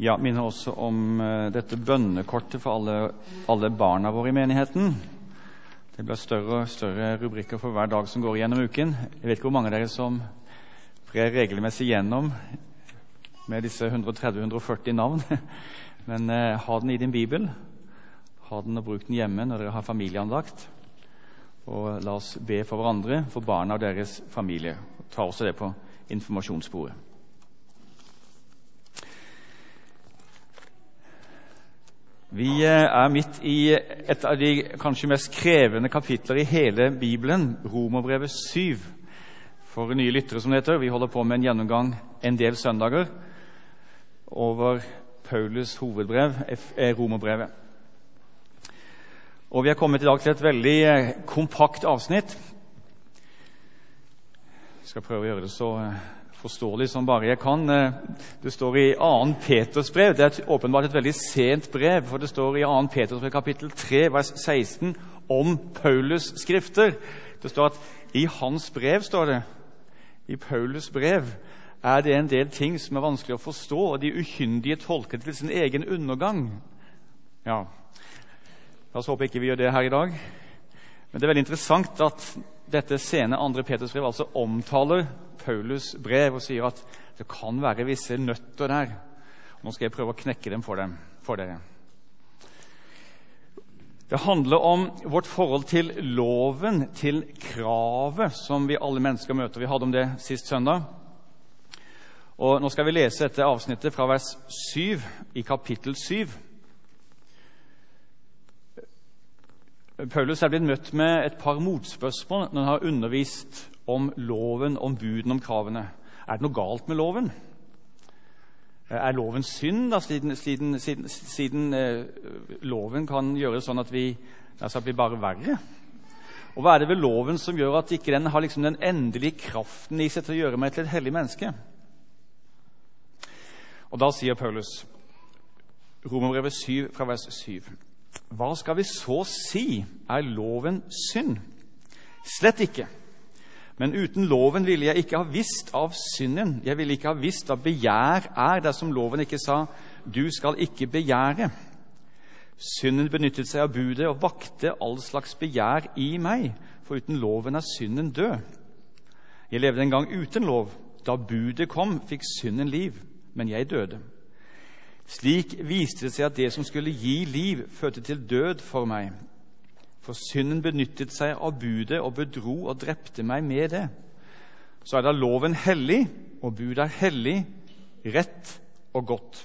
Ja, minner også om eh, dette bønnekortet for alle, alle barna våre i menigheten. Det blir større og større rubrikker for hver dag som går gjennom uken. Jeg vet ikke hvor mange av dere som brer regelmessig gjennom med disse 130-140 navn. Men eh, ha den i din bibel. Ha den og bruk den hjemme når dere har familieandakt. Og la oss be for hverandre, for barna og deres familie. Ta også det på informasjonssporet. Vi eh, er midt i et av de kanskje mest krevende kapitler i hele Bibelen, Romerbrevet 7. For nye lyttere, som det heter. Vi holder på med en gjennomgang en del søndager over Paulus' hovedbrev, eh, Romerbrevet. Og Vi er kommet i dag til et veldig eh, kompakt avsnitt. Jeg skal prøve å gjøre det så forståelig som bare jeg kan. Eh, det står i 2. Peters brev. Det er åpenbart et veldig sent brev, for det står i 2. Peters brev kapittel 3, vers 16 om Paulus' skrifter. Det står at i hans brev, står det, i Paulus' brev, er det en del ting som er vanskelig å forstå, og de ukyndige tolker til sin egen undergang. Ja, La oss håpe ikke vi gjør det her i dag. Men det er veldig interessant at dette sene 2. Peters brev altså omtaler Paulus' brev og sier at det kan være visse nøtter der. Nå skal jeg prøve å knekke dem for, dem, for dere. Det handler om vårt forhold til loven, til kravet som vi alle mennesker møter. Vi hadde om det sist søndag. Og Nå skal vi lese dette avsnittet fra vers 7 i kapittel 7. Paulus er blitt møtt med et par motspørsmål når han har undervist om loven, om budene, om kravene. Er det noe galt med loven? Er loven synd, da, siden, siden, siden, siden eh, loven kan gjøre sånn at vi altså blir bare verre? Og Hva er det ved loven som gjør at ikke den har liksom den endelige kraften i seg til å gjøre meg til et hellig menneske? Og Da sier Paulus, Romerbrevet 7 fra vers 7.: Hva skal vi så si? Er loven synd? Slett ikke. Men uten loven ville jeg ikke ha visst av synden. Jeg ville ikke ha visst hva begjær er, dersom loven ikke sa 'du skal ikke begjære'. Synden benyttet seg av budet og vakte all slags begjær i meg, for uten loven er synden død. Jeg levde en gang uten lov. Da budet kom, fikk synden liv, men jeg døde. Slik viste det seg at det som skulle gi liv, førte til død for meg. For synden benyttet seg av budet og bedro og drepte meg med det. Så er da loven hellig, og budet er hellig, rett og godt.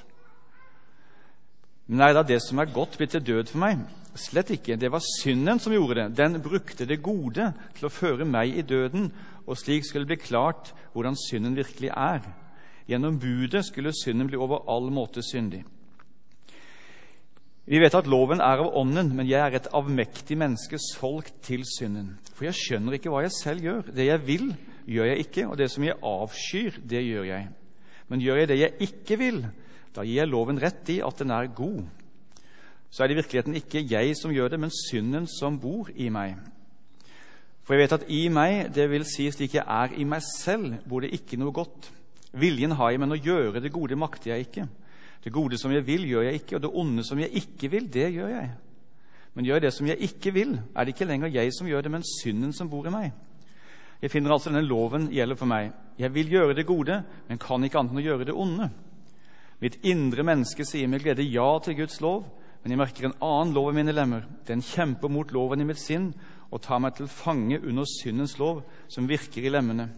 Men er da det som er godt, blitt til død for meg? Slett ikke. Det var synden som gjorde det. Den brukte det gode til å føre meg i døden, og slik skulle det bli klart hvordan synden virkelig er. Gjennom budet skulle synden bli over all måte syndig. Vi vet at loven er av Ånden, men jeg er et avmektig menneske solgt til synden. For jeg skjønner ikke hva jeg selv gjør. Det jeg vil, gjør jeg ikke, og det som jeg avskyr, det gjør jeg. Men gjør jeg det jeg ikke vil, da gir jeg loven rett i at den er god. Så er det i virkeligheten ikke jeg som gjør det, men synden som bor i meg. For jeg vet at i meg, det vil si slik jeg er i meg selv, bor det ikke noe godt. Viljen har jeg, men å gjøre det gode makter jeg ikke. Det gode som jeg vil, gjør jeg ikke, og det onde som jeg ikke vil, det gjør jeg. Men gjør jeg det som jeg ikke vil, er det ikke lenger jeg som gjør det, men synden som bor i meg. Jeg finner altså denne loven gjelder for meg. Jeg vil gjøre det gode, men kan ikke annet enn å gjøre det onde. Mitt indre menneske sier med glede ja til Guds lov, men jeg merker en annen lov i mine lemmer. Den kjemper mot loven i mitt sinn og tar meg til fange under syndens lov, som virker i lemmene.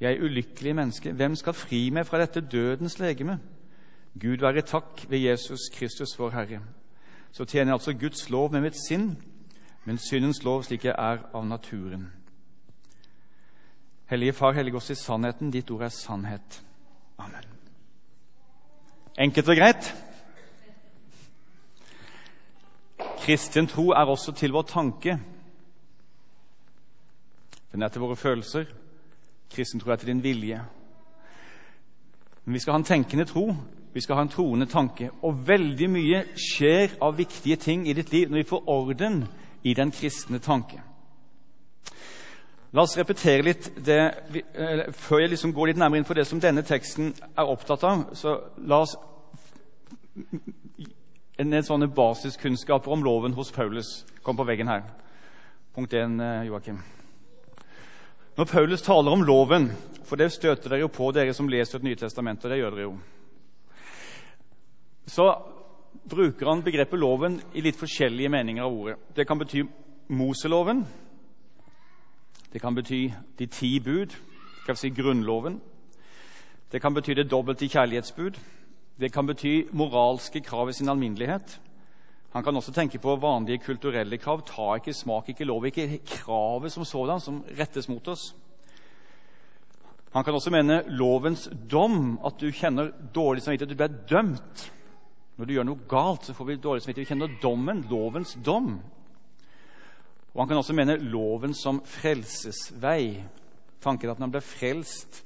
Jeg er ulykkelig menneske. Hvem skal fri meg fra dette dødens legeme? Gud være takk ved Jesus Kristus, vår Herre. Så tjener jeg altså Guds lov med mitt sinn, men syndens lov slik jeg er av naturen. Hellige Far, hellige oss i sannheten. Ditt ord er sannhet. Amen. Enkelt og greit. Kristen tro er også til vår tanke. Den er til våre følelser. Kristen tro er til din vilje. Men vi skal ha en tenkende tro vi skal ha en troende tanke. Og veldig mye skjer av viktige ting i ditt liv når vi får orden i den kristne tanke. La oss repetere litt det, eh, Før jeg liksom går litt nærmere inn på det som denne teksten er opptatt av, så la oss en del sånne basiskunnskaper om loven hos Paulus kom på veggen her. Punkt 1, eh, Joakim. Når Paulus taler om loven, for det støter dere jo på, dere som leser Det nye testamentet, det gjør dere jo, så bruker han begrepet loven i litt forskjellige meninger av ordet. Det kan bety Moseloven. Det kan bety de ti bud, skal vi si Grunnloven. Det kan bety det dobbelte kjærlighetsbud. Det kan bety moralske krav i sin alminnelighet. Han kan også tenke på vanlige kulturelle krav. Ta ikke, smak ikke, lov ikke. Kravet som sådan som rettes mot oss. Han kan også mene lovens dom, at du kjenner dårlig samvittighet. Du blir dømt. Når du gjør noe galt, så får vi dårlig samvittighet. Vi kjenner dommen, lovens dom. Og Han kan også mene loven som frelsesvei. Tanken at man blir frelst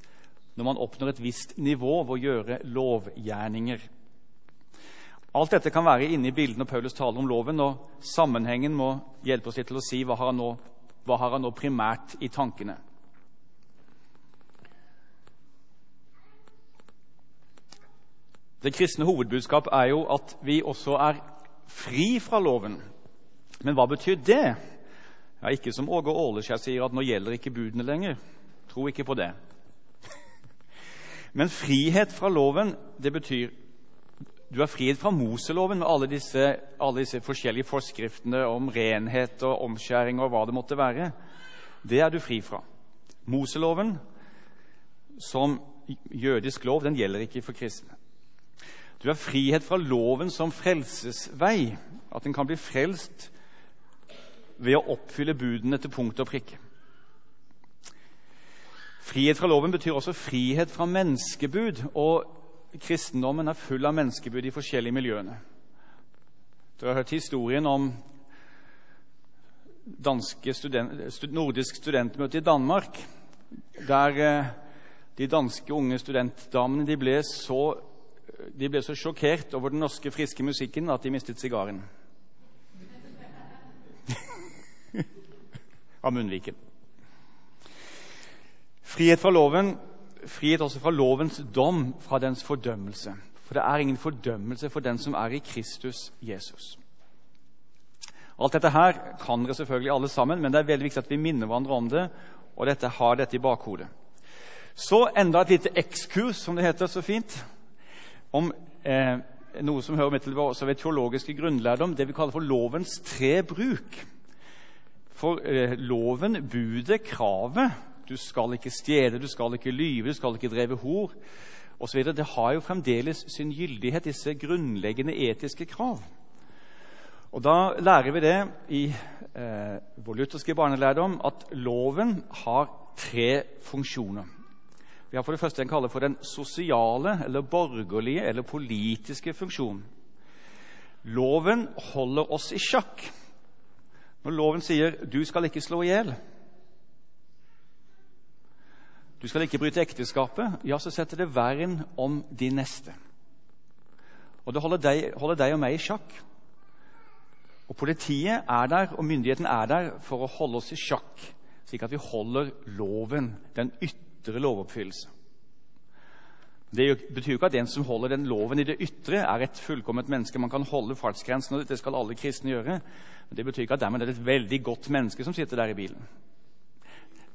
når man oppnår et visst nivå ved å gjøre lovgjerninger. Alt dette kan være inne i bildet når Paulus taler om loven, og sammenhengen må hjelpe oss litt til å si hva har han nå, hva har han nå primært i tankene. Det kristne hovedbudskap er jo at vi også er fri fra loven. Men hva betyr det? Ja, Ikke som Åge Åleskjær sier, at nå gjelder ikke budene lenger. Tro ikke på det. Men frihet fra loven, det betyr du har frihet fra Moseloven med alle disse, alle disse, forskjellige forskriftene om renhet og omskjæring og hva det måtte være. Det er du fri fra. Moseloven som jødisk lov den gjelder ikke for kristne. Du har frihet fra loven som frelsesvei, at en kan bli frelst ved å oppfylle budene til punkt og prikke. Frihet fra loven betyr også frihet fra menneskebud. og Kristendommen er full av menneskebud i forskjellige miljøene. Dere har hørt historien om student, nordisk studentmøte i Danmark, der eh, de danske unge studentdamene de ble, så, de ble så sjokkert over den norske, friske musikken at de mistet sigaren. av munnviken. Frihet fra loven, frihet også fra lovens dom, fra dens fordømmelse. For det er ingen fordømmelse for den som er i Kristus Jesus. Alt dette her kan dere selvfølgelig alle sammen, men det er veldig viktig at vi minner hverandre om det, og dette har dette i bakhodet. Så enda et lite ekskurs, som det heter så fint, om eh, noe som hører med til vår ved teologiske grunnlærdom, det vi kaller for lovens tre bruk. For eh, loven, budet, kravet Du skal ikke stjele, du skal ikke lyve, du skal ikke dreve hor osv. Det har jo fremdeles sin gyldighet, disse grunnleggende etiske krav. Og Da lærer vi det i eh, vår lutherske barnelærdom at loven har tre funksjoner. Vi har for det første en kaller for den sosiale, eller borgerlige eller politiske funksjon. Loven holder oss i sjakk. Når loven sier 'du skal ikke slå i hjel', du skal ikke bryte ekteskapet, ja, så setter det vern om de neste. Og det holder deg, holder deg og meg i sjakk. Og Politiet er der, og myndigheten er der for å holde oss i sjakk, slik at vi holder loven, den ytre lovoppfyllelse. Det betyr jo ikke at en som holder den loven i det ytre, er et fullkomment menneske. Man kan holde fartsgrensen, og det skal alle kristne gjøre. Men det betyr ikke at dermed er det et veldig godt menneske som sitter der i bilen.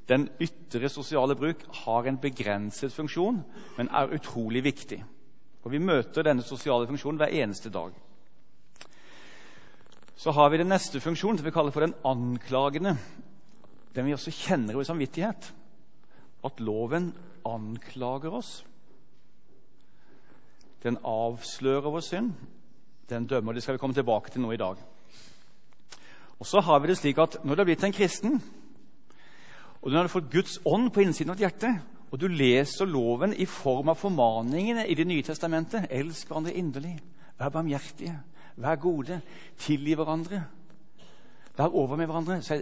Den ytre sosiale bruk har en begrenset funksjon, men er utrolig viktig. Og Vi møter denne sosiale funksjonen hver eneste dag. Så har vi den neste funksjonen, som vi kaller for den anklagende. Den vi også kjenner i samvittighet. At loven anklager oss. Den avslører vår synd. Den dømmer. Det skal vi komme tilbake til nå i dag. Og så har vi det slik at Når du har blitt en kristen, og du har fått Guds ånd på innsiden av ditt hjerte, og du leser loven i form av formaningene i Det nye testamentet Elsk hverandre inderlig, vær barmhjertige, vær gode, tilgi hverandre, vær over med hverandre, så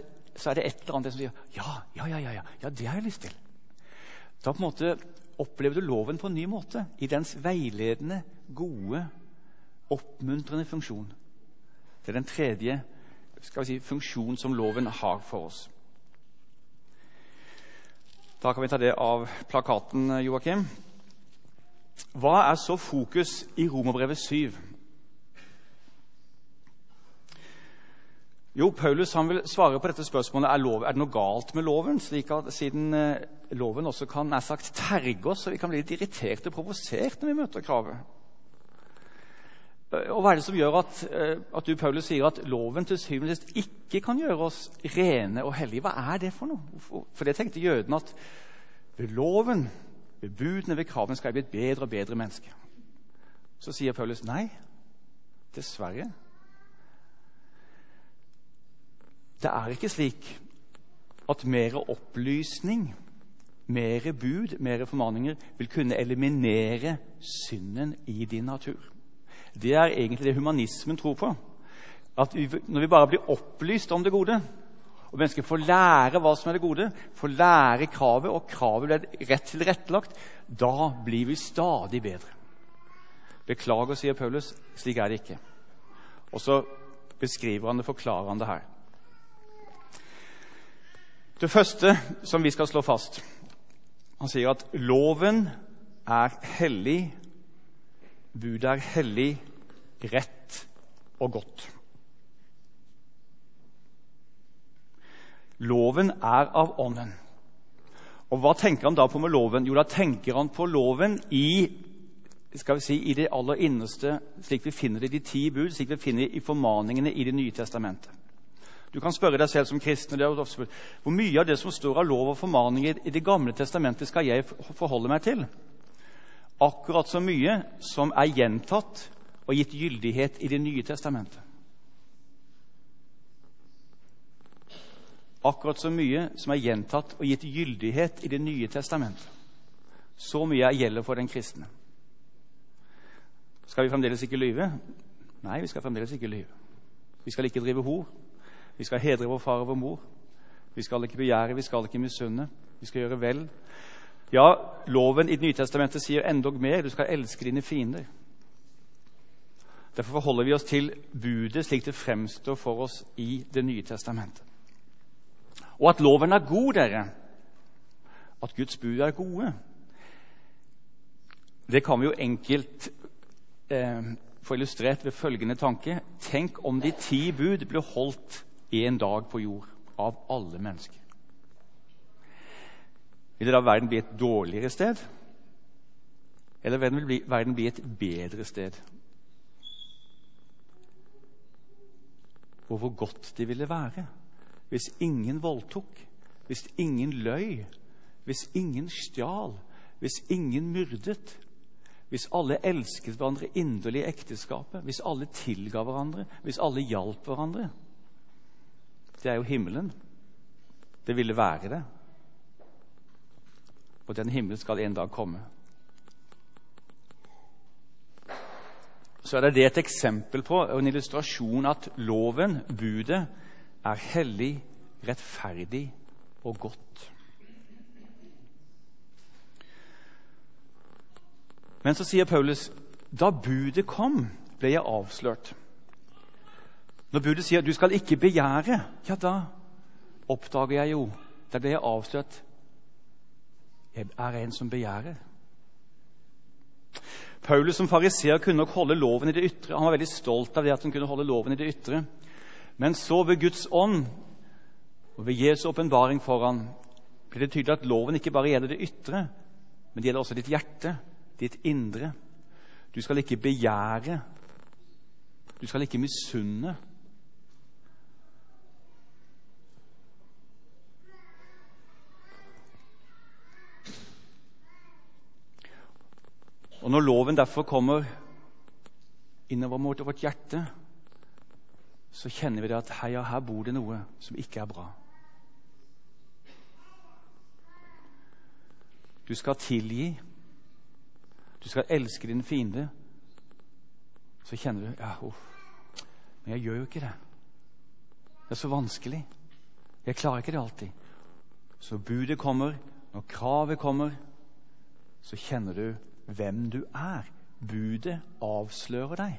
er, det et eller annet som sier ja, ja, ja, ja, ja, det har jeg lyst til. Da på en måte opplever du loven på en ny måte, i dens veiledende, gode, oppmuntrende funksjon. Det er den tredje skal vi si, funksjonen som loven har for oss. Da kan vi ta det av plakaten, Joakim. Hva er så fokus i Romerbrevet 7? Jo, Paulus vil svare på dette spørsmålet er, lov, er det noe galt med loven, slik at siden eh, loven også kan nær sagt terge oss, så vi kan bli litt irritert og provosert når vi møter kravet. Og Hva er det som gjør at, eh, at du Paulus, sier at loven til syvende og sist ikke kan gjøre oss rene og hellige? Hva er det for noe? For det tenkte jødene at ved loven, ved budene, ved kravene skal jeg bli et bedre og bedre menneske. Så sier Paulus nei. Dessverre. Det er ikke slik at mer opplysning, mer bud, mer formaninger vil kunne eliminere synden i din natur. Det er egentlig det humanismen tror på. At Når vi bare blir opplyst om det gode, og mennesker får lære hva som er det gode, får lære kravet, og kravet blir rett tilrettelagt, da blir vi stadig bedre. Beklager, sier Paulus. Slik er det ikke. Og så beskriver han det, forklarer han det her. Det første som vi skal slå fast Han sier at loven er hellig Budet er hellig, rett og godt. Loven er av Ånden. Og Hva tenker han da på med loven? Jo, da tenker han på loven i si, i det aller innerste, slik vi finner det i de ti bud, slik vi finner det i formaningene i Det nye testamentet. Du kan spørre deg selv som kristen hvor mye av det som står av lov og formaninger i Det gamle testamentet, skal jeg forholde meg til? akkurat så mye som er gjentatt og gitt gyldighet i Det nye testamentet. Akkurat så mye som er gjentatt og gitt gyldighet i Det nye testamentet. Så mye gjelder for den kristne. Skal vi fremdeles ikke lyve? Nei, vi skal fremdeles ikke lyve. Vi skal ikke drive hor. Vi skal hedre vår far og vår mor. Vi skal ikke begjære, vi skal ikke misunne. Vi skal gjøre vel. Ja, loven i Det nye testamentet sier endog mer. Du skal elske dine fiender. Derfor forholder vi oss til budet slik det fremstår for oss i Det nye testamentet. Og at loven er god, dere, at Guds bud er gode, det kan vi jo enkelt eh, få illustrert ved følgende tanke. Tenk om de ti bud ble holdt en dag på jord av alle mennesker. Vil da verden bli et dårligere sted? Eller vil verden bli, verden bli et bedre sted? Og hvor godt det ville være hvis ingen voldtok, hvis ingen løy, hvis ingen stjal, hvis ingen myrdet, hvis alle elsket hverandre inderlig i ekteskapet, hvis alle tilga hverandre, hvis alle hjalp hverandre. Det er jo himmelen. Det ville være det og den himmelen skal en dag komme. Så er det, et eksempel på en illustrasjon at loven, budet, er hellig, rettferdig og godt. Men så sier Paulus da budet kom, ble jeg avslørt. Når budet sier du skal ikke begjære, ja, da oppdager jeg jo Det er det jeg avslørt er en som begjærer. Paulus som fariseer kunne nok holde loven i det ytre. Han var veldig stolt av det at han kunne holde loven i det ytre. Men så ved Guds ånd og ved Jesu åpenbaring foran blir det tydelig at loven ikke bare gjelder det ytre, men det gjelder også ditt hjerte, ditt indre. Du skal ikke begjære. Du skal ikke misunne. Og Når loven derfor kommer innover mot vårt hjerte, så kjenner vi det at her, her bor det noe som ikke er bra. Du skal tilgi. Du skal elske din fiende. Så kjenner du ja, uff, Men jeg gjør jo ikke det. Det er så vanskelig. Jeg klarer ikke det alltid. Så budet kommer, når kravet kommer, så kjenner du hvem du er. Budet avslører deg.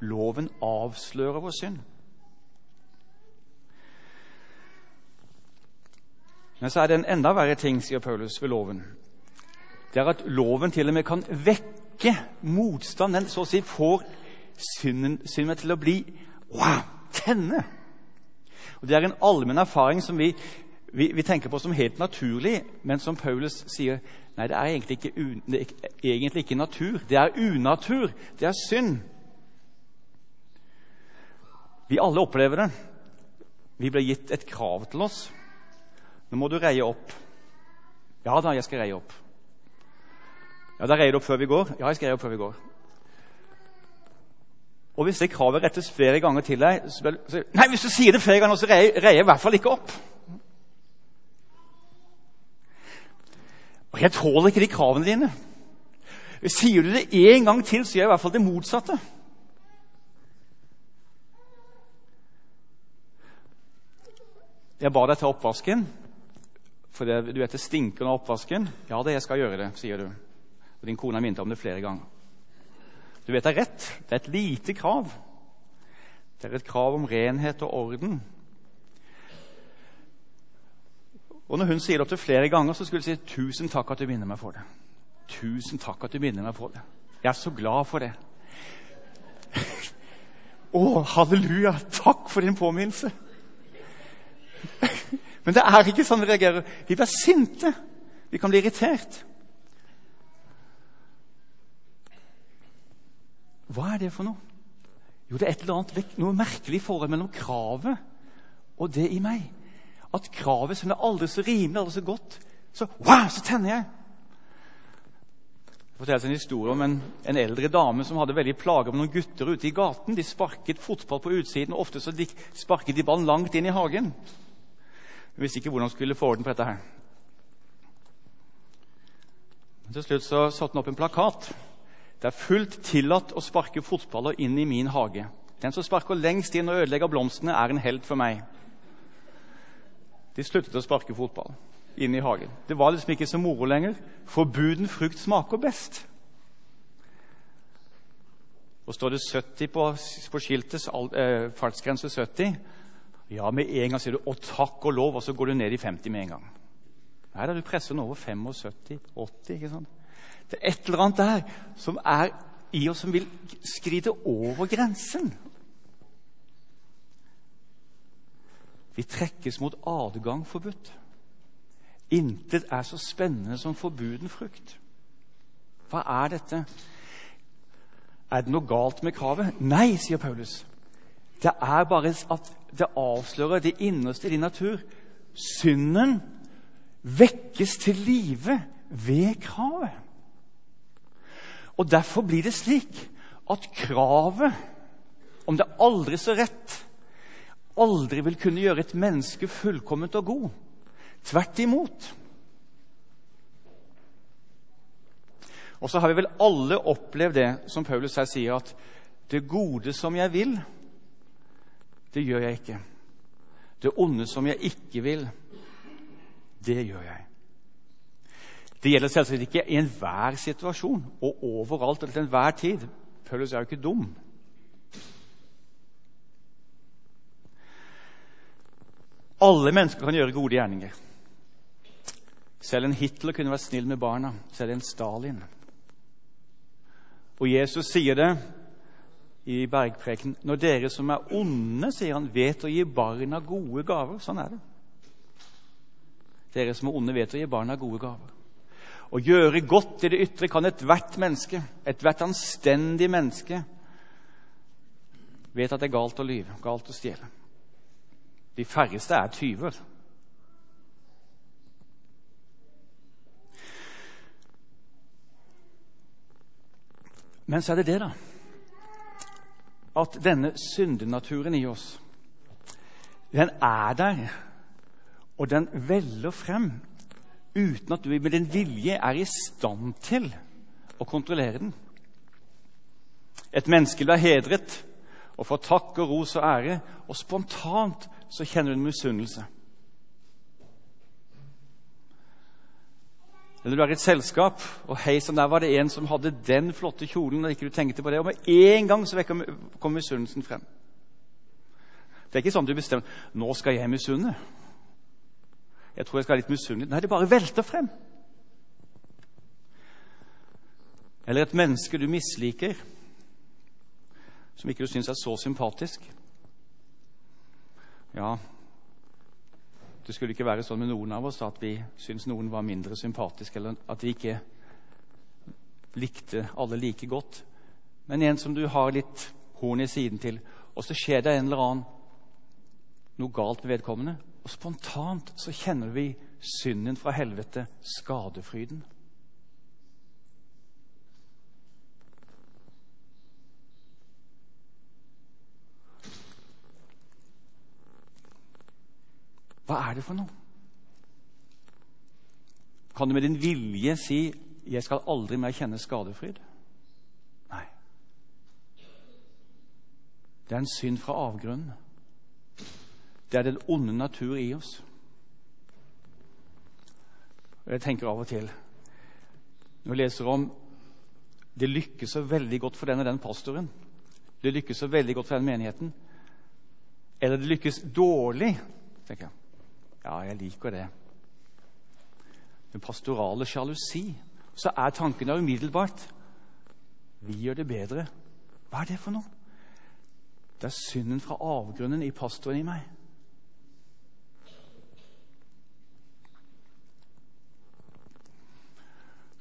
Loven avslører vår synd. Men så er det en enda verre ting, sier Paulus, ved loven. Det er at loven til og med kan vekke motstand. Den så å si får synden, synden til å bli wow, tenne. Og Det er en allmenn erfaring som vi, vi, vi, tenker på som helt naturlig, men som Paulus sier nei, det er egentlig ikke, det er egentlig ikke natur. Det er unatur. Det er synd. Vi alle opplever det. Vi blir gitt et krav til oss. Nå må du reie opp. Ja da, jeg skal reie opp. Ja, Da reier du opp før vi går. Ja, jeg skal reie opp før vi går. Og hvis det kravet rettes flere ganger til deg så, så, Nei, hvis du sier det flere ganger, så reier jeg i hvert fall ikke opp. Og jeg tåler ikke de kravene dine. Sier du det én gang til, så gjør jeg i hvert fall det motsatte. Jeg ba deg ta oppvasken, for det, du vet det stinker under oppvasken. Ja, det jeg skal gjøre det, sier du. Og din kone har minnet om det flere ganger. Du vet det er rett. Det er et lite krav. Det er et krav om renhet og orden. Og når hun sier det opptil flere ganger, så skulle hun si 'Tusen takk at du minner meg for det'. Tusen takk at du minner meg for det. Jeg er så glad for det. Å, halleluja! Takk for din påminnelse. Men det er ikke sånn vi reagerer. Vi blir sinte. Vi kan bli irritert. Hva er det for noe? Jo, det er et eller annet noe merkelig forhold mellom kravet og det i meg. At kravet som er aldri så rimelig, aldri så godt, så wow, så tenner jeg. Det fortelles en historie om en, en, eldre dame som hadde veldig plager med noen gutter ute i gaten. De sparket fotball på utsiden, og ofte så de sparket de ballen langt inn i hagen. Hun visste ikke hvordan hun skulle få orden på dette. her. Til slutt så satte hun opp en plakat. Det er fullt tillatt å sparke fotballer inn i min hage. Den som sparker lengst inn og ødelegger blomstene, er en helt for meg. De sluttet å sparke fotball inne i hagen. Det var liksom ikke så moro lenger. Forbuden frukt smaker best. Og står det 70 på, på skiltet, eh, fartsgrense 70, ja, med en gang sier du 'å, takk og lov', og så går du ned i 50 med en gang. Nei da, du presser den over 75-80. ikke sant? Det er et eller annet der som er i oss som vil skride over grensen. Vi trekkes mot adgang forbudt. Intet er så spennende som forbuden frukt. Hva er dette? Er det noe galt med kravet? Nei, sier Paulus. Det er bare at det avslører det innerste i din natur. Synden vekkes til live ved kravet. Og Derfor blir det slik at kravet, om det aldri så rett, aldri vil kunne gjøre et menneske fullkomment og god. Tvert imot. Og så har vi vel alle opplevd det som Paulus her sier, at det gode som jeg vil, det gjør jeg ikke. Det onde som jeg ikke vil, det gjør jeg. Det gjelder selvsagt ikke i enhver situasjon og overalt og til enhver tid. Paulus er jo ikke dum. Alle mennesker kan gjøre gode gjerninger. Selv en Hitler kunne vært snill med barna. Selv en Stalin. Og Jesus sier det i bergpreken. Når dere som er onde, sier han, vet å gi barna gode gaver. Sånn er det. Dere som er onde, vet å gi barna gode gaver. Å gjøre godt i det ytre kan ethvert menneske, ethvert anstendig menneske, vet at det er galt å lyve, galt å stjele. De færreste er tyver. Men så er det det, da at denne syndenaturen i oss, den er der, og den veller frem uten at du med din vilje er i stand til å kontrollere den. Et menneske blir hedret og får takk og ros og ære, og spontant så kjenner du en misunnelse. Eller du er i et selskap, og hei, sånn der var det en som hadde den flotte kjolen. og ikke du tenkte på det, Og med en gang så kom misunnelsen frem. Det er ikke sånn du bestemmer nå skal jeg misunne. Jeg tror jeg skal være litt misunnelig. Nei, det bare velter frem. Eller et menneske du misliker, som ikke du syns er så sympatisk. Ja, det skulle ikke være sånn med noen av oss at vi syntes noen var mindre sympatiske, eller at vi ikke likte alle like godt. Men en som du har litt horn i siden til, og så skjer det en eller annen noe galt med vedkommende, og spontant så kjenner vi synden fra helvete, skadefryden. Hva er det for noe? Kan du med din vilje si 'Jeg skal aldri mer kjenne skadefryd'? Nei. Det er en synd fra avgrunnen. Det er den onde natur i oss. Og Jeg tenker av og til Når jeg leser om det lykkes så veldig godt for den og den pastoren, det lykkes så veldig godt for den menigheten, eller det lykkes dårlig tenker jeg. Ja, jeg liker det. Den pastorale sjalusi. Så er tanken der umiddelbart Vi gjør det bedre. Hva er det for noe? Det er synden fra avgrunnen i pastoren i meg.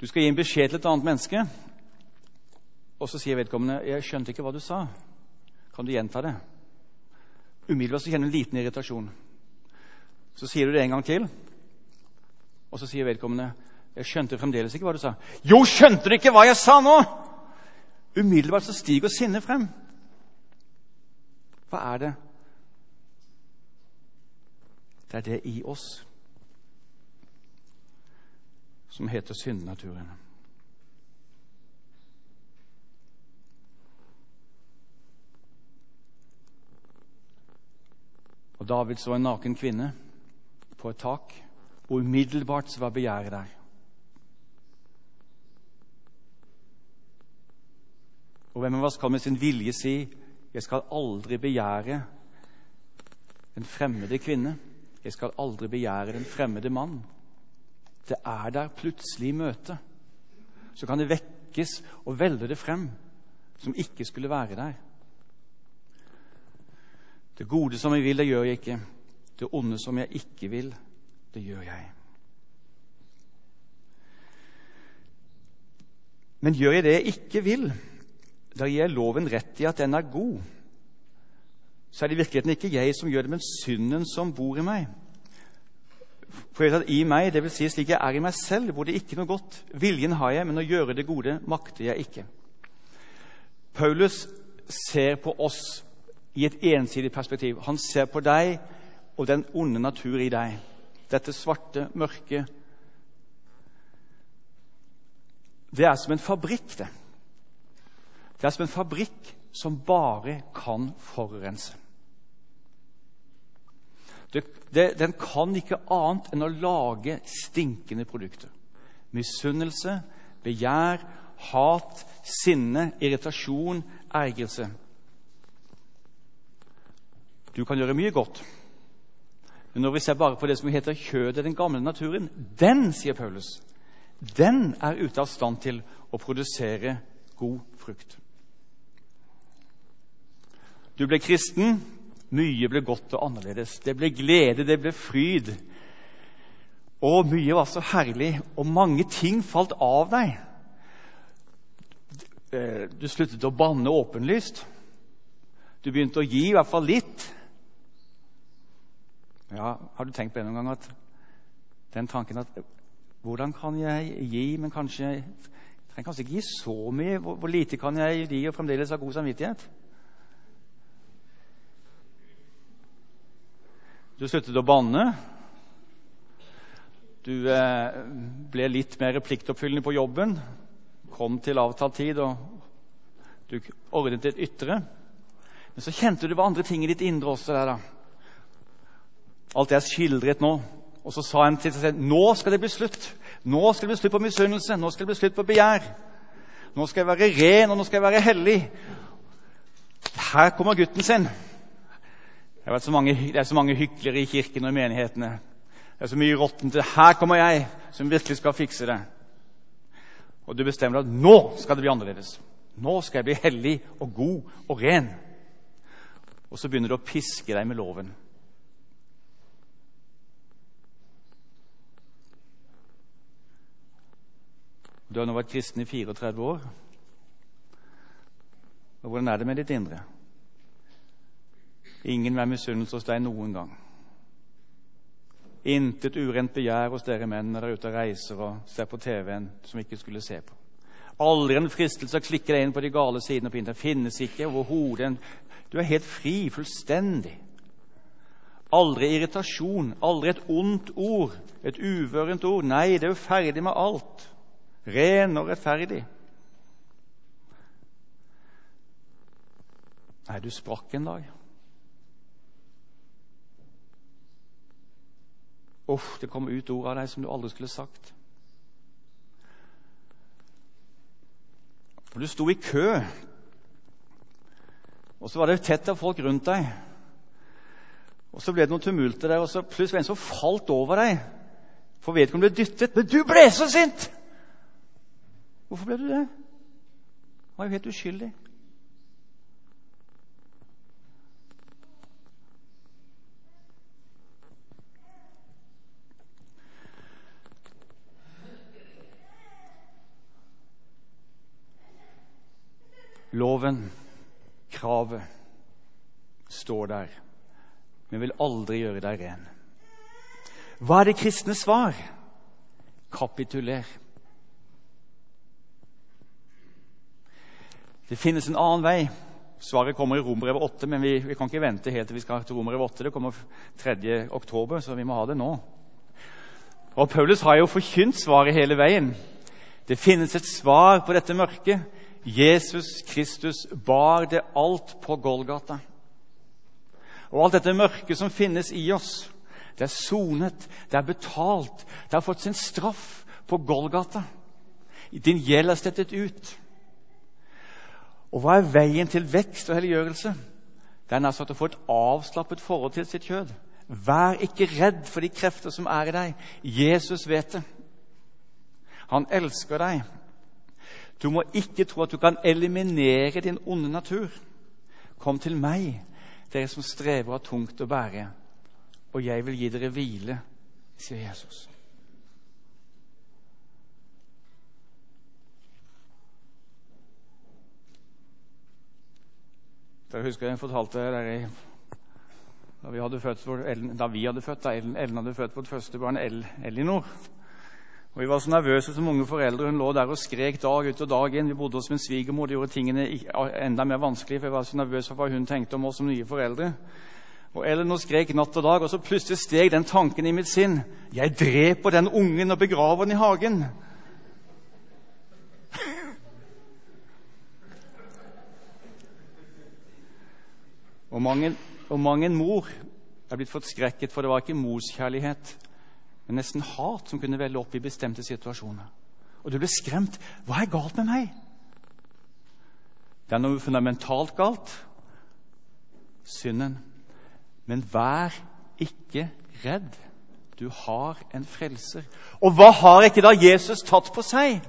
Du skal gi en beskjed til et annet menneske, og så sier vedkommende 'Jeg skjønte ikke hva du sa. Kan du gjenta det?' Umiddelbart så kjenner du en liten irritasjon. Så sier du det en gang til, og så sier vedkommende 'Jeg skjønte fremdeles ikke hva du sa.' 'Jo, skjønte du ikke hva jeg sa nå?' Umiddelbart så stiger sinnet frem. Hva er det? Det er det i oss som heter syndenaturen. Og David så en naken kvinne på et tak, og umiddelbart så var begjæret der. Og hvem av oss kan med sin vilje si 'Jeg skal aldri begjære en fremmede kvinne'. 'Jeg skal aldri begjære den fremmede mann'. Det er der plutselig i møte. Så kan det vekkes og velde det frem som ikke skulle være der. Det gode som jeg vil, det gjør jeg ikke. Det onde som jeg ikke vil, det gjør jeg. Men gjør jeg det jeg ikke vil, da gir jeg loven rett i at den er god. Så er det i virkeligheten ikke jeg som gjør det, men synden som bor i meg. For jeg vet at i meg, vil si slik jeg er i meg selv, hvor det ikke noe godt. Viljen har jeg, men å gjøre det gode makter jeg ikke. Paulus ser på oss i et ensidig perspektiv. Han ser på deg og den onde natur i deg. Dette svarte mørket. Det er som en fabrikk, det. Det er som en fabrikk som bare kan forurense. Det, det, den kan ikke annet enn å lage stinkende produkter. Misunnelse, begjær, hat, sinne, irritasjon, ergrelse. Du kan gjøre mye godt, men når vi ser bare på det som heter kjødet, den gamle naturen, den, sier Paulus, den er ute av stand til å produsere god frukt. Du ble kristen. Mye ble godt og annerledes. Det ble glede, det ble fryd. Og mye var så herlig, og mange ting falt av deg. Du sluttet å banne åpenlyst. Du begynte å gi i hvert fall litt. Ja, Har du tenkt på det noen gang at den tanken at hvordan kan jeg gi, men kanskje jeg trenger kanskje ikke gi så mye. Hvor, hvor lite kan jeg gi og fremdeles ha god samvittighet? Du sluttet å banne. Du eh, ble litt mer pliktoppfyllende på jobben. Kom til avtalt tid, og du ordnet ditt ytre. Men så kjente du det var andre ting i ditt indre også. der da alt det jeg skildret nå. Og så sa han til seg selv nå skal det bli slutt. Nå skal det bli slutt på misunnelse, nå skal det bli slutt på begjær. Nå skal jeg være ren, og nå skal jeg være hellig. Her kommer gutten sin. Det er, mange, det er så mange hyklere i kirken og i menighetene. Det er så mye råttent. Her kommer jeg, som virkelig skal fikse det. Og du bestemmer at nå skal det bli annerledes. Nå skal jeg bli hellig og god og ren. Og så begynner du å piske deg med loven. Du har nå vært kristen i 34 år. Og hvordan er det med ditt indre? Ingen med misunnelse hos deg noen gang. Intet urent begjær hos dere menn når dere er ute og reiser og ser på TV-en som ikke skulle se på. Aldri en fristelse å klikke deg inn på de gale sidene på internett. Finnes ikke overhodet. Du er helt fri, fullstendig. Aldri irritasjon, aldri et ondt ord, et uvørent ord. Nei, det er jo ferdig med alt. Ren og rettferdig. Nei, du sprakk en dag. Uff, det kom ut ord av deg som du aldri skulle sagt. For du sto i kø, og så var det tett av folk rundt deg. Og Så ble det noen tumulter der, og så plutselig en som falt over deg. For vedkommende ble dyttet. Men du ble så sint! Hvorfor ble du det? Du var jo helt uskyldig. Loven, kravet, står der, men vil aldri gjøre deg ren. Hva er det kristne svar? Kapituler. Det finnes en annen vei. Svaret kommer i Romerbrevet 8, men vi, vi, kan ikke vente helt til vi skal til Romerbrevet 8. Det kommer 3. oktober, så vi må ha det nå. Og Paulus har jo forkynt svaret hele veien. Det finnes et svar på dette mørket. Jesus Kristus bar det alt på Golgata. Og alt dette mørket som finnes i oss, det er sonet, det er betalt. Det har fått sin straff på Golgata. Din gjeld er stettet ut. Og hva er veien til vekst og helliggjørelse? Det er altså å få et avslappet forhold til sitt kjød. Vær ikke redd for de krefter som er i deg. Jesus vet det. Han elsker deg. Du må ikke tro at du kan eliminere din onde natur. Kom til meg, dere som strever av tungt å bære, og jeg vil gi dere hvile, sier Jesus. Dere husker jeg fortalte dere da vi hadde født, da vi hadde født, da Ellen, Ellen hadde født vårt første barn, Elinor. Og Vi var så nervøse som unge foreldre. Hun lå der og skrek dag ut og dag inn. Vi bodde hos min svigermor. Det gjorde tingene enda mer vanskelig, for jeg var så nervøs for hva hun tenkte om oss som nye foreldre. Og Elinor skrek natt og dag, og så plutselig steg den tanken i mitt sinn. Jeg dreper den ungen og begraver den i hagen. Og, mange, og mange mor er blitt forskrekket, for det var ikke morskjærlighet men nesten hat som kunne velle opp i bestemte situasjoner. Og du ble skremt. Hva er galt med meg? Det er noe fundamentalt galt. Synden. Men vær ikke redd. Du har en frelser. Og hva har ikke da Jesus tatt på seg?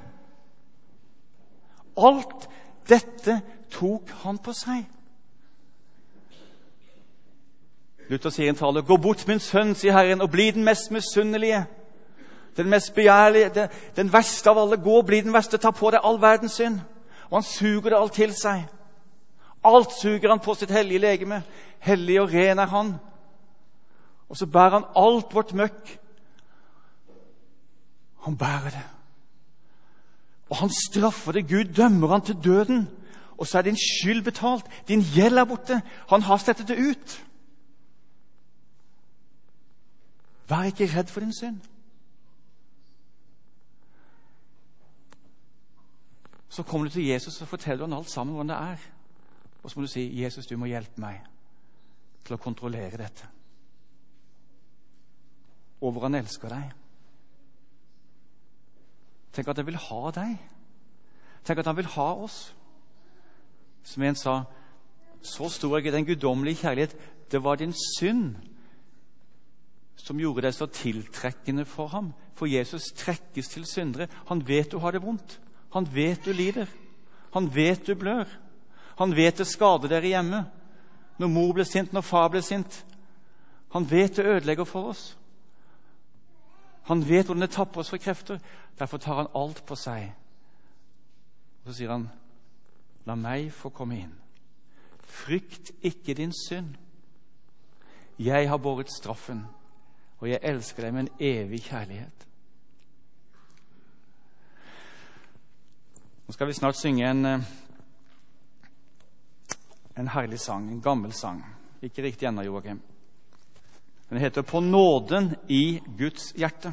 Alt dette tok han på seg. Luther sier i en tale, 'Gå bort, min sønn', sier Herren, 'og bli den mest misunnelige'. Den mest begjærlige, den, den verste av alle. Gå, bli den verste, ta på deg all verdens synd. Og han suger det alt til seg. Alt suger han på sitt hellige legeme. Hellig og ren er han. Og så bærer han alt vårt møkk. Han bærer det. Og han straffer det. Gud dømmer han til døden. Og så er din skyld betalt. Din gjeld er borte. Han har slettet det ut. Vær ikke redd for din synd. Så kommer du til Jesus og forteller han alt sammen hvordan det er. Og så må du si, 'Jesus, du må hjelpe meg til å kontrollere dette.' Og hvor han elsker deg. Tenk at han vil ha deg. Tenk at han vil ha oss. Som en sa, 'Så stor er den guddommelige kjærlighet.' Det var din synd som gjorde deg så tiltrekkende for ham. For Jesus trekkes til syndere. Han vet du har det vondt. Han vet du lider. Han vet du blør. Han vet det skader dere hjemme. Når mor ble sint, når far ble sint. Han vet det ødelegger for oss. Han vet hvordan det tapper oss for krefter. Derfor tar han alt på seg. Og Så sier han, 'La meg få komme inn.' Frykt ikke din synd. Jeg har båret straffen, og jeg elsker deg med en evig kjærlighet. Nå skal vi snart synge en, eh, en herlig sang, en gammel sang. Ikke riktig ennå, Joakim. Den heter 'På nåden i Guds hjerte'.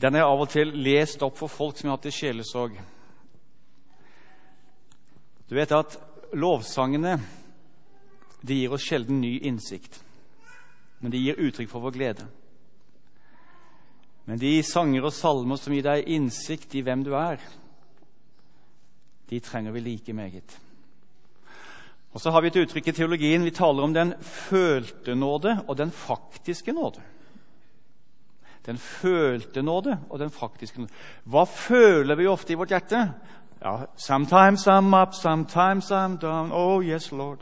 Den jeg av og til lest opp for folk som har hatt i sjelesorg. Du vet at lovsangene de gir oss sjelden ny innsikt, men de gir uttrykk for vår glede. Men de sanger og salmer som gir deg innsikt i hvem du er, de trenger vi like meget. Og så har vi et uttrykk i teologien. Vi taler om den følte nåde og den faktiske nåde. Den følte nåde og den faktiske nåde. Hva føler vi ofte i vårt hjerte? Ja, Sometimes I'm up, sometimes I'm down. Oh, yes, Lord.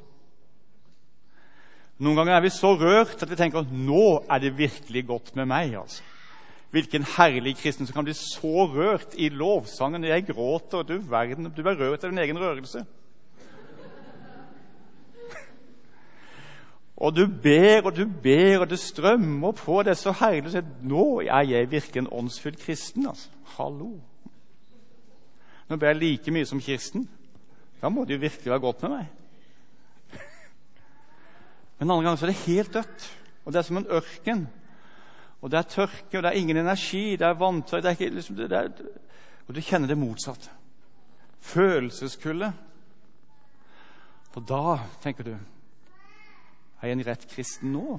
Noen ganger er vi så rørt at vi tenker at nå er det virkelig godt med meg. altså. Hvilken herlig kristen som kan bli så rørt i lovsangen. Jeg gråter, du verden, du er rørt av din egen rørelse. Og du ber og du ber, og det strømmer på. Det er så herlig å si nå er jeg virkelig en åndsfull kristen. altså. Hallo. Nå ber jeg like mye som Kirsten. Da må det jo virkelig være godt med meg. Men andre ganger så er det helt dødt. Og det er som en ørken. Og det er tørke, og det er ingen energi, det er vanntøy det er ikke, liksom, det er, Og du kjenner det motsatte. Følelseskulde. Og da tenker du er jeg en rett kristen nå?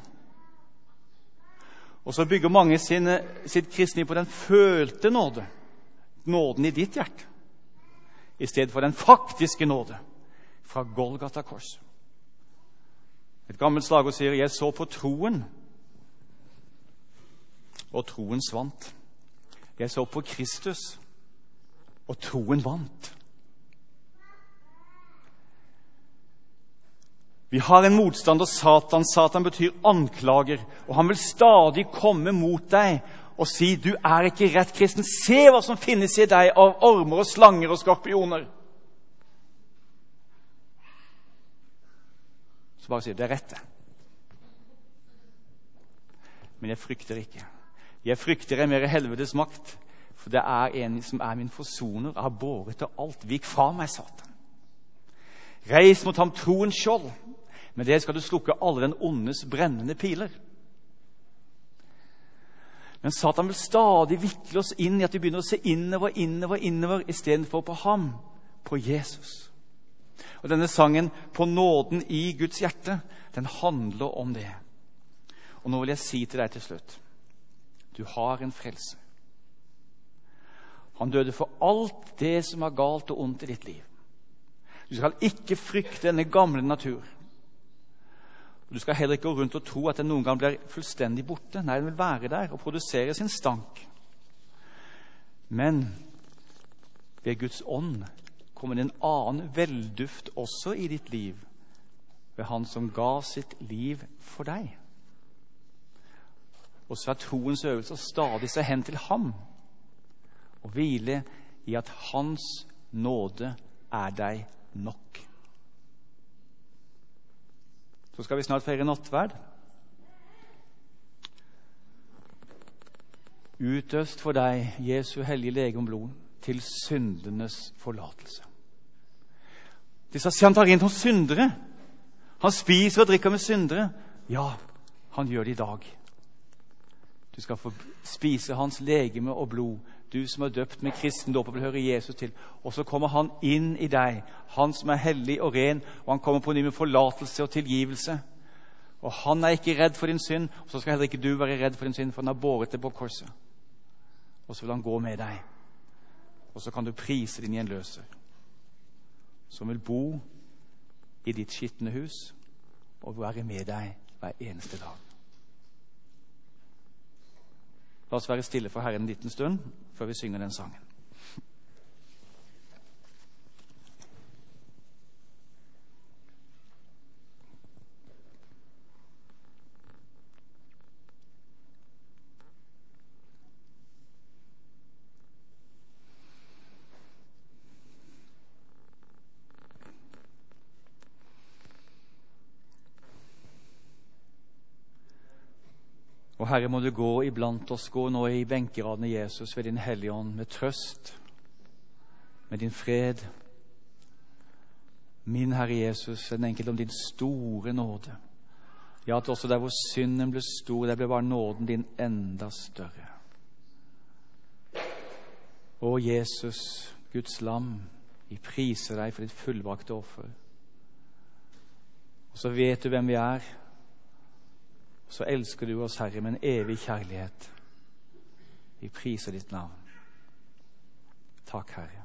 Og så bygger mange sin, sitt kristne på den følte nåde. Nåden i ditt hjerte. I stedet for den faktiske nåde fra Golgata kors. Et gammelt slagord sier 'Jeg så på troen', og troen svant. Jeg så på Kristus, og troen vant. Vi har en motstander, Satan. Satan betyr anklager. Og han vil stadig komme mot deg og si du er ikke rett kristen. Se hva som finnes i deg av ormer og slanger og skorpioner. Så bare sier det er rett, det. Men jeg frykter ikke. Jeg frykter en mer helvetes makt, for det er en som er min forsoner. Har båret til alt. Vik fra meg, Satan. Reis mot ham troens skjold. Med det skal du slukke alle den ondes brennende piler. Men Satan vil stadig vikle oss inn i at vi begynner å se innover, innover, innover istedenfor på ham, på Jesus. Og Denne sangen 'På nåden i Guds hjerte' den handler om det. Og Nå vil jeg si til deg til slutt du har en frelse. Han døde for alt det som var galt og ondt i ditt liv. Du skal ikke frykte denne gamle natur. Du skal heller ikke gå rundt og tro at den noen gang blir fullstendig borte. Nei, den vil være der og produsere sin stank. Men ved Guds ånd kommer det en annen velduft også i ditt liv ved Han som ga sitt liv for deg. Og så er troens øvelse å stadig se hen til ham og hvile i at Hans nåde er deg nok. Så skal vi snart feire nattverd. Utøst for deg Jesu hellige legem blod til syndenes forlatelse. Disse sier han tar inn hos syndere. Han spiser og drikker med syndere. Ja, han gjør det i dag. Du skal få spise hans legeme og blod du som er døpt med kristen dåp og vil høre Jesus til. Og så kommer han inn i deg, han som er hellig og ren, og han kommer på ny med forlatelse og tilgivelse. Og han er ikke redd for din synd, og så skal heller ikke du være redd for din synd, for han har båret det på korset. Og så vil han gå med deg, og så kan du prise din gjenløser, som vil bo i ditt skitne hus og være med deg hver eneste dag. La oss være stille for Herren en liten stund før vi synger den sangen. Herre, må du gå iblant oss, gå nå i benkeradene, Jesus, ved din Hellige Ånd, med trøst, med din fred. Min Herre Jesus, den enkelte om din store nåde. Ja, at også der hvor synden ble stor, der ble bare nåden din enda større. Å, Jesus, Guds lam, vi priser deg for ditt fullbrakte offer. Og så vet du hvem vi er så elsker du oss, Herre, med en evig kjærlighet. Vi priser ditt navn. Takk, Herre.